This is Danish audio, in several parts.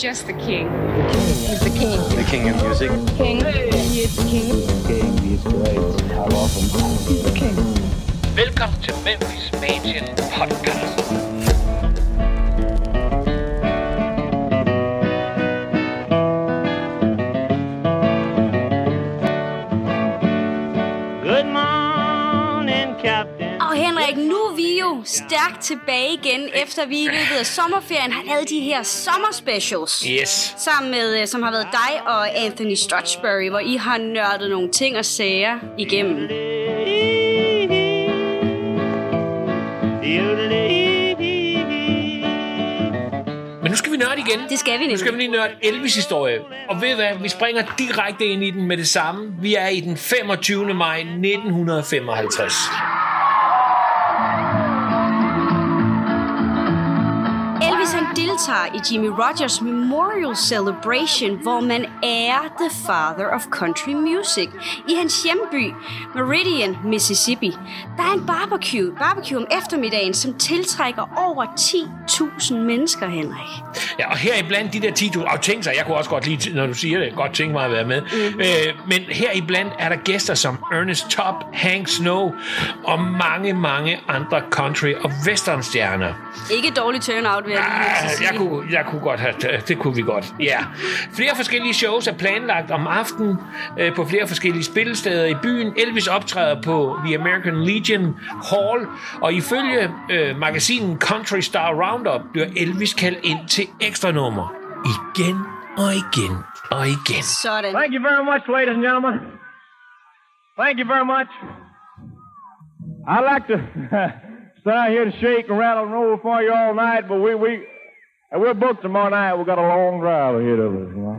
just the king. He's the king. The king of music. King. He is the king. King, he's great. I love. He's the king. Velkommen til Memphis Magic Podcast. Jo stærkt tilbage igen, efter vi i løbet af sommerferien har lavet de her sommerspecials. Yes. Sammen med, øh, som har været dig og Anthony Strutchbury, hvor I har nørdet nogle ting og sager igennem. Men nu skal vi nørde igen. Det skal vi Nu skal vi nemlig. lige nørde Elvis historie. Og ved hvad? Vi springer direkte ind i den med det samme. Vi er i den 25. maj 1955. deltager i Jimmy Rogers Memorial Celebration, hvor man ærer The Father of Country Music i hans hjemby, Meridian, Mississippi. Der er en barbecue, barbecue om eftermiddagen, som tiltrækker over 10.000 mennesker, Henrik. Ja, og her i blandt de der 10.000, og tænk sig, jeg kunne også godt lide, når du siger det, godt tænke mig at være med. Mm. Øh, men her i blandt er der gæster som Ernest Tubb, Hank Snow og mange, mange andre country- og westernstjerner. Ikke dårlig turnout, vil jeg lige Ah, sige. Jeg, kunne, jeg kunne godt have, det kunne vi godt, ja. Flere forskellige shows er planlagt om aftenen øh, på flere forskellige spillesteder i byen. Elvis optræder på The American Legion Hall, og ifølge øh, magasinet Country Star Roundup bliver Elvis kaldt ind til ekstra nummer. Igen og igen og igen. Sådan. Thank you very much, ladies and gentlemen. Thank you very much. I'd like to stay here to shake and rattle and roll for you all night, but we we uh, we're booked tomorrow night. We got a long drive ahead of us. You know?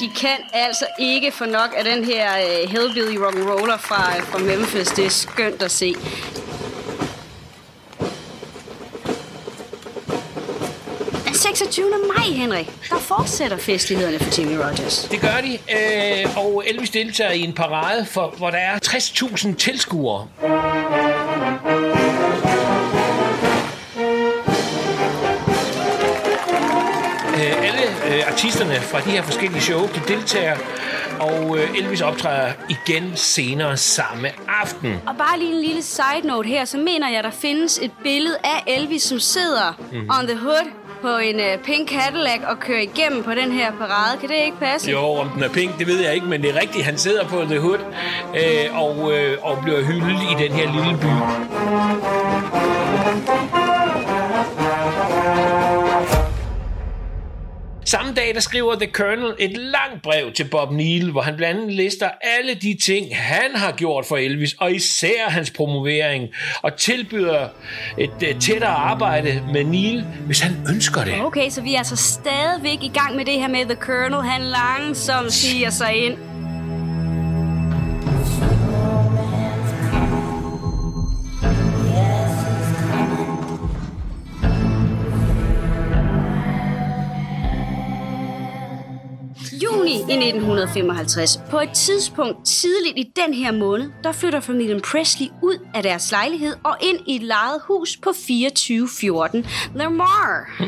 De kan altså ikke få nok af den her uh, hillbilly rock'n'roller fra, fra Memphis. Det er skønt at se. Den 26. maj, Henrik, der fortsætter festlighederne for Jimmy Rogers. Det gør de, øh, og Elvis deltager i en parade, for, hvor der er 60.000 tilskuere. Artisterne fra de her forskellige show, de deltager, og øh, Elvis optræder igen senere samme aften. Og bare lige en lille side note her, så mener jeg, der findes et billede af Elvis, som sidder Mhm. mm. on the hood på en uh, pink Cadillac og kører igennem på den her parade. Kan det ikke passe? Jo, om den er pink, det ved jeg ikke, men det er rigtigt. Han sidder på The Hood øh, og, øh, og bliver hyldet i den her lille by. Samme dag, der skriver The Colonel et langt brev til Bob Neal, hvor han blandt andet lister alle de ting, han har gjort for Elvis, og især hans promovering, og tilbyder et uh, tættere arbejde med Neal, hvis han ønsker det. Okay, så vi er altså stadigvæk i gang med det her med The Colonel. Han langsomt siger sig ind. Juni i 1955. På et tidspunkt tidligt i den her måned, der flytter familien Presley ud af deres lejlighed og ind i et lejet hus på 2414 Lamar.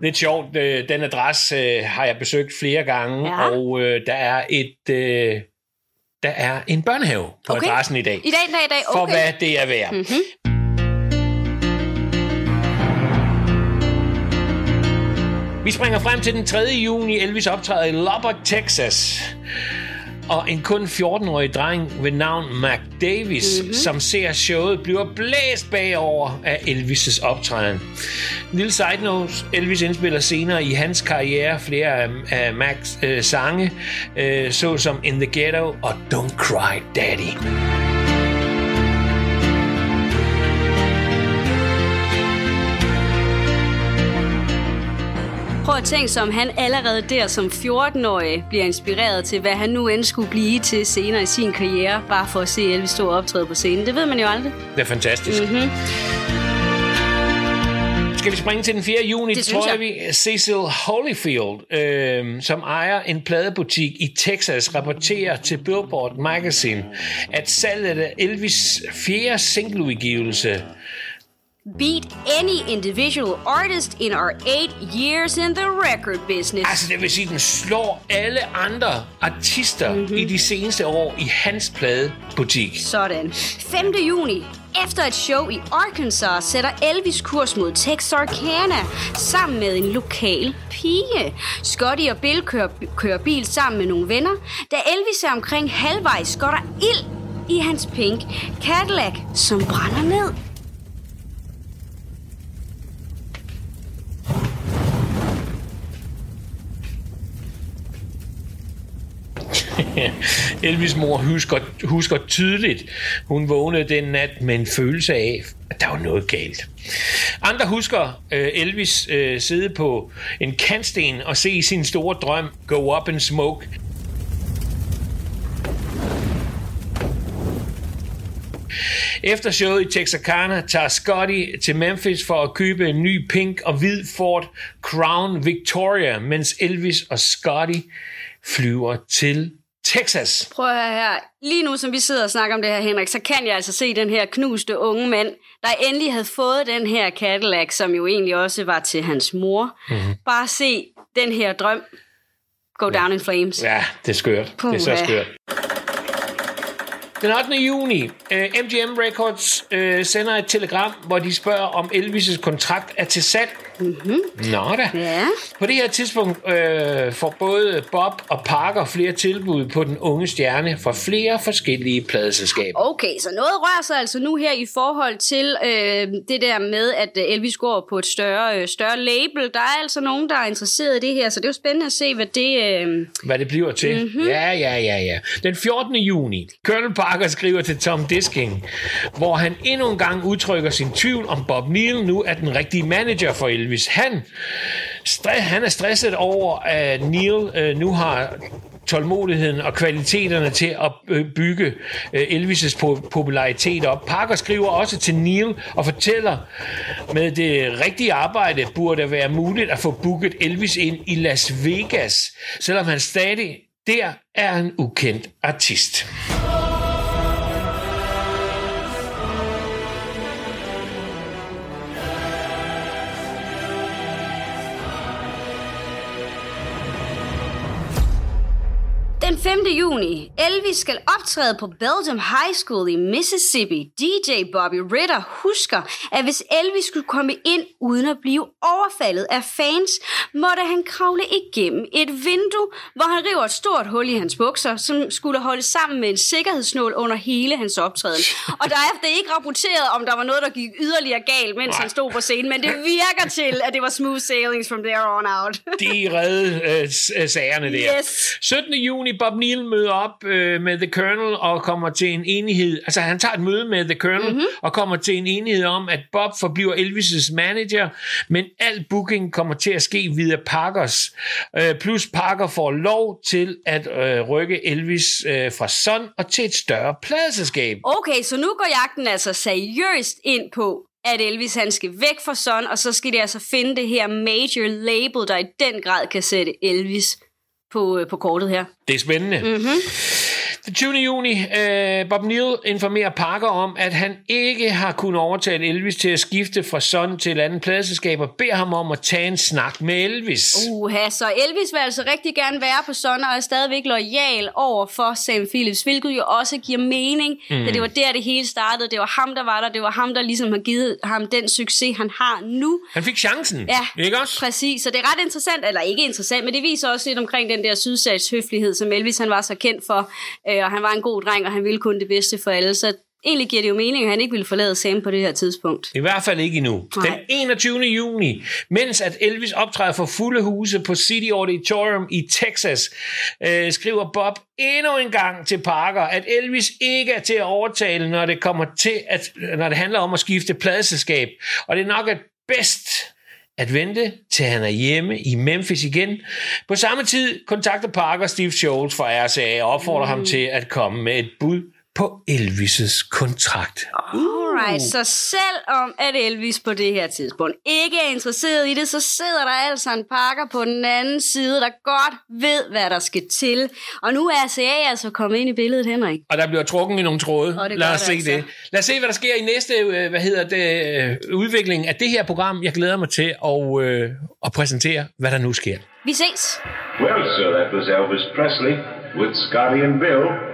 Lidt sjovt, øh, den adresse øh, har jeg besøgt flere gange, Ja. og øh, der er et... Der er en børnehave på Okay. adressen i dag. I dag, i dag, i dag. For Okay. hvad det er værd. Mm-hmm. Vi springer frem til den 3. juni. Elvis optræder i Lubbock, Texas. Og en kun 14-årig dreng ved navn Mac Davis, mm-hmm. som ser showet, bliver blæst bagover af Elvis' optræden. En lille side note, Elvis indspiller senere i hans karriere flere af, af Macs øh, sange, øh, såsom In the Ghetto og Don't Cry Daddy. Prøv at tænke sig, om han allerede der som 14-årig bliver inspireret til, hvad han nu end skulle blive til senere i sin karriere, bare for at se Elvis stå og optræde på scenen. Det ved man jo aldrig. Det er fantastisk. Mm-hmm. Skal vi springe til den 4. juni? Det tror jeg. vi. Cecil Holyfield, øh, som ejer en pladebutik i Texas, rapporterer til Billboard Magazine, at salget af Elvis' fjerde singleudgivelse beat any individual artist in our eight years in the record business. Altså, det vil sige, den slår alle andre artister mm-hmm. i de seneste år i hans pladebutik. Sådan. 5. juni. Efter et show i Arkansas sætter Elvis kurs mod Texarkana sammen med en lokal pige. Scotty og Bill kører, kører bil sammen med nogle venner. Da Elvis er omkring halvvejs, går der ild i hans pink Cadillac, som brænder ned. Elvis mor husker, husker tydeligt, hun vågnede den nat med en følelse af, at der var noget galt. Andre husker øh, Elvis øh, sidde på en kantsten og se sin store drøm go up in smoke. Efter showet i Texarkana tager Scotty til Memphis for at købe en ny pink og hvid Ford Crown Victoria, mens Elvis og Scotty flyver til Texas. Prøv at høre her. Lige nu, som vi sidder og snakker om det her, Henrik, så kan jeg altså se den her knuste unge mand, der endelig havde fået den her Cadillac, som jo egentlig også var til hans mor. Mm-hmm. Bare se den her drøm go down in flames. Ja, det er skørt. Det er så skørt. Den 8. juni, øh, MGM Records øh, sender et telegram, hvor de spørger, om Elvis' kontrakt er til salg. Mm-hmm. Nå da. Ja. På det her tidspunkt øh, får både Bob og Parker flere tilbud på den unge stjerne fra flere forskellige pladeselskaber. Okay, så noget rører sig altså nu her i forhold til øh, det der med, at Elvis går på et større, øh, større label. Der er altså nogen, der er interesseret i det her, så det er jo spændende at se, hvad det... Øh... Hvad det bliver til. Mm-hmm. Ja, ja, ja, ja. Den 14. juni, Colonel Parker Parker skriver til Tom Disking, hvor han endnu en gang udtrykker sin tvivl om Bob Neal nu er den rigtige manager for Elvis. Han, han er stresset over, at Neal øh, nu har tålmodigheden og kvaliteterne til at bygge øh, Elvis' popularitet op. Parker skriver også til Neil og fortæller, med det rigtige arbejde burde det være muligt at få booket Elvis ind i Las Vegas, selvom han stadig der er en ukendt artist. 5. juni. Elvis skal optræde på Belgium High School i Mississippi. DJ Bobby Ritter husker, at hvis Elvis skulle komme ind uden at blive overfaldet af fans, måtte han kravle igennem et vindue, hvor han river et stort hul i hans bukser, som skulle holde sammen med en sikkerhedsnål under hele hans optræden. Og der er ikke rapporteret, om der var noget, der gik yderligere galt, mens han stod på scenen, men det virker til, at det var smooth sailings from there on out. De reddede øh, øh, sagerne der. Yes. 17. juni, Bob Neal møder op øh, med The Colonel og kommer til en enighed. Altså, han tager et møde med The Colonel mm-hmm. og kommer til en enighed om, at Bob forbliver Elvis' manager, men al booking kommer til at ske via Parkers. Øh, plus Parker får lov til at øh, rykke Elvis øh, fra Sun og til et større pladeselskab. Okay, så nu går jagten altså seriøst ind på, at Elvis han skal væk fra Sun, og så skal de altså finde det her major label, der i den grad kan sætte Elvis på, øh, på kortet her. Det er spændende. Mm-hmm. Den 20. juni, øh, Bob Neal informerer Parker om, at han ikke har kunnet overtale Elvis til at skifte fra Sun til et andet pladeselskab, og beder ham om at tage en snak med Elvis. Uha, så Elvis vil altså rigtig gerne være på Sun, og er stadigvæk lojal over for Sam Phillips, hvilket jo også giver mening, mm. da det var der, det hele startede. Det var ham, der var der. Det var ham, der ligesom har givet ham den succes, han har nu. Han fik chancen, Ja, ikke også? præcis. Så det er ret interessant, eller ikke interessant, men det viser også lidt omkring den der sydsats høflighed, som Elvis han var så kendt for. Øh, og han var en god dreng, og han ville kun det bedste for alle. Så egentlig giver det jo mening, at han ikke ville forlade Sam på det her tidspunkt. I hvert fald ikke endnu. Nej. Den 21. juni, mens at Elvis optræder for fulde huse på City Auditorium i Texas, øh, skriver Bob endnu en gang til Parker, at Elvis ikke er til at overtale, når det kommer til at, når det handler om at skifte pladeselskab. Og det er nok at bedst at vente til han er hjemme i Memphis igen. På samme tid kontakter Parker Steve Schultz fra RCA og opfordrer mm. ham til at komme med et bud på Elvis' kontrakt. Alright, så selvom at Elvis på det her tidspunkt ikke er interesseret i det, så sidder der altså en pakker på den anden side, der godt ved, hvad der skal til. Og nu er CA altså kommet ind i billedet, Henrik. Og der bliver trukket i nogle tråde. Og det Lad os se altså. det. Lad os se, hvad der sker i næste øh, hvad hedder det, øh, udvikling af det her program. Jeg glæder mig til at, øh, at præsentere, hvad der nu sker. Vi ses! Well, sir, that was Elvis Presley with Scotty and Bill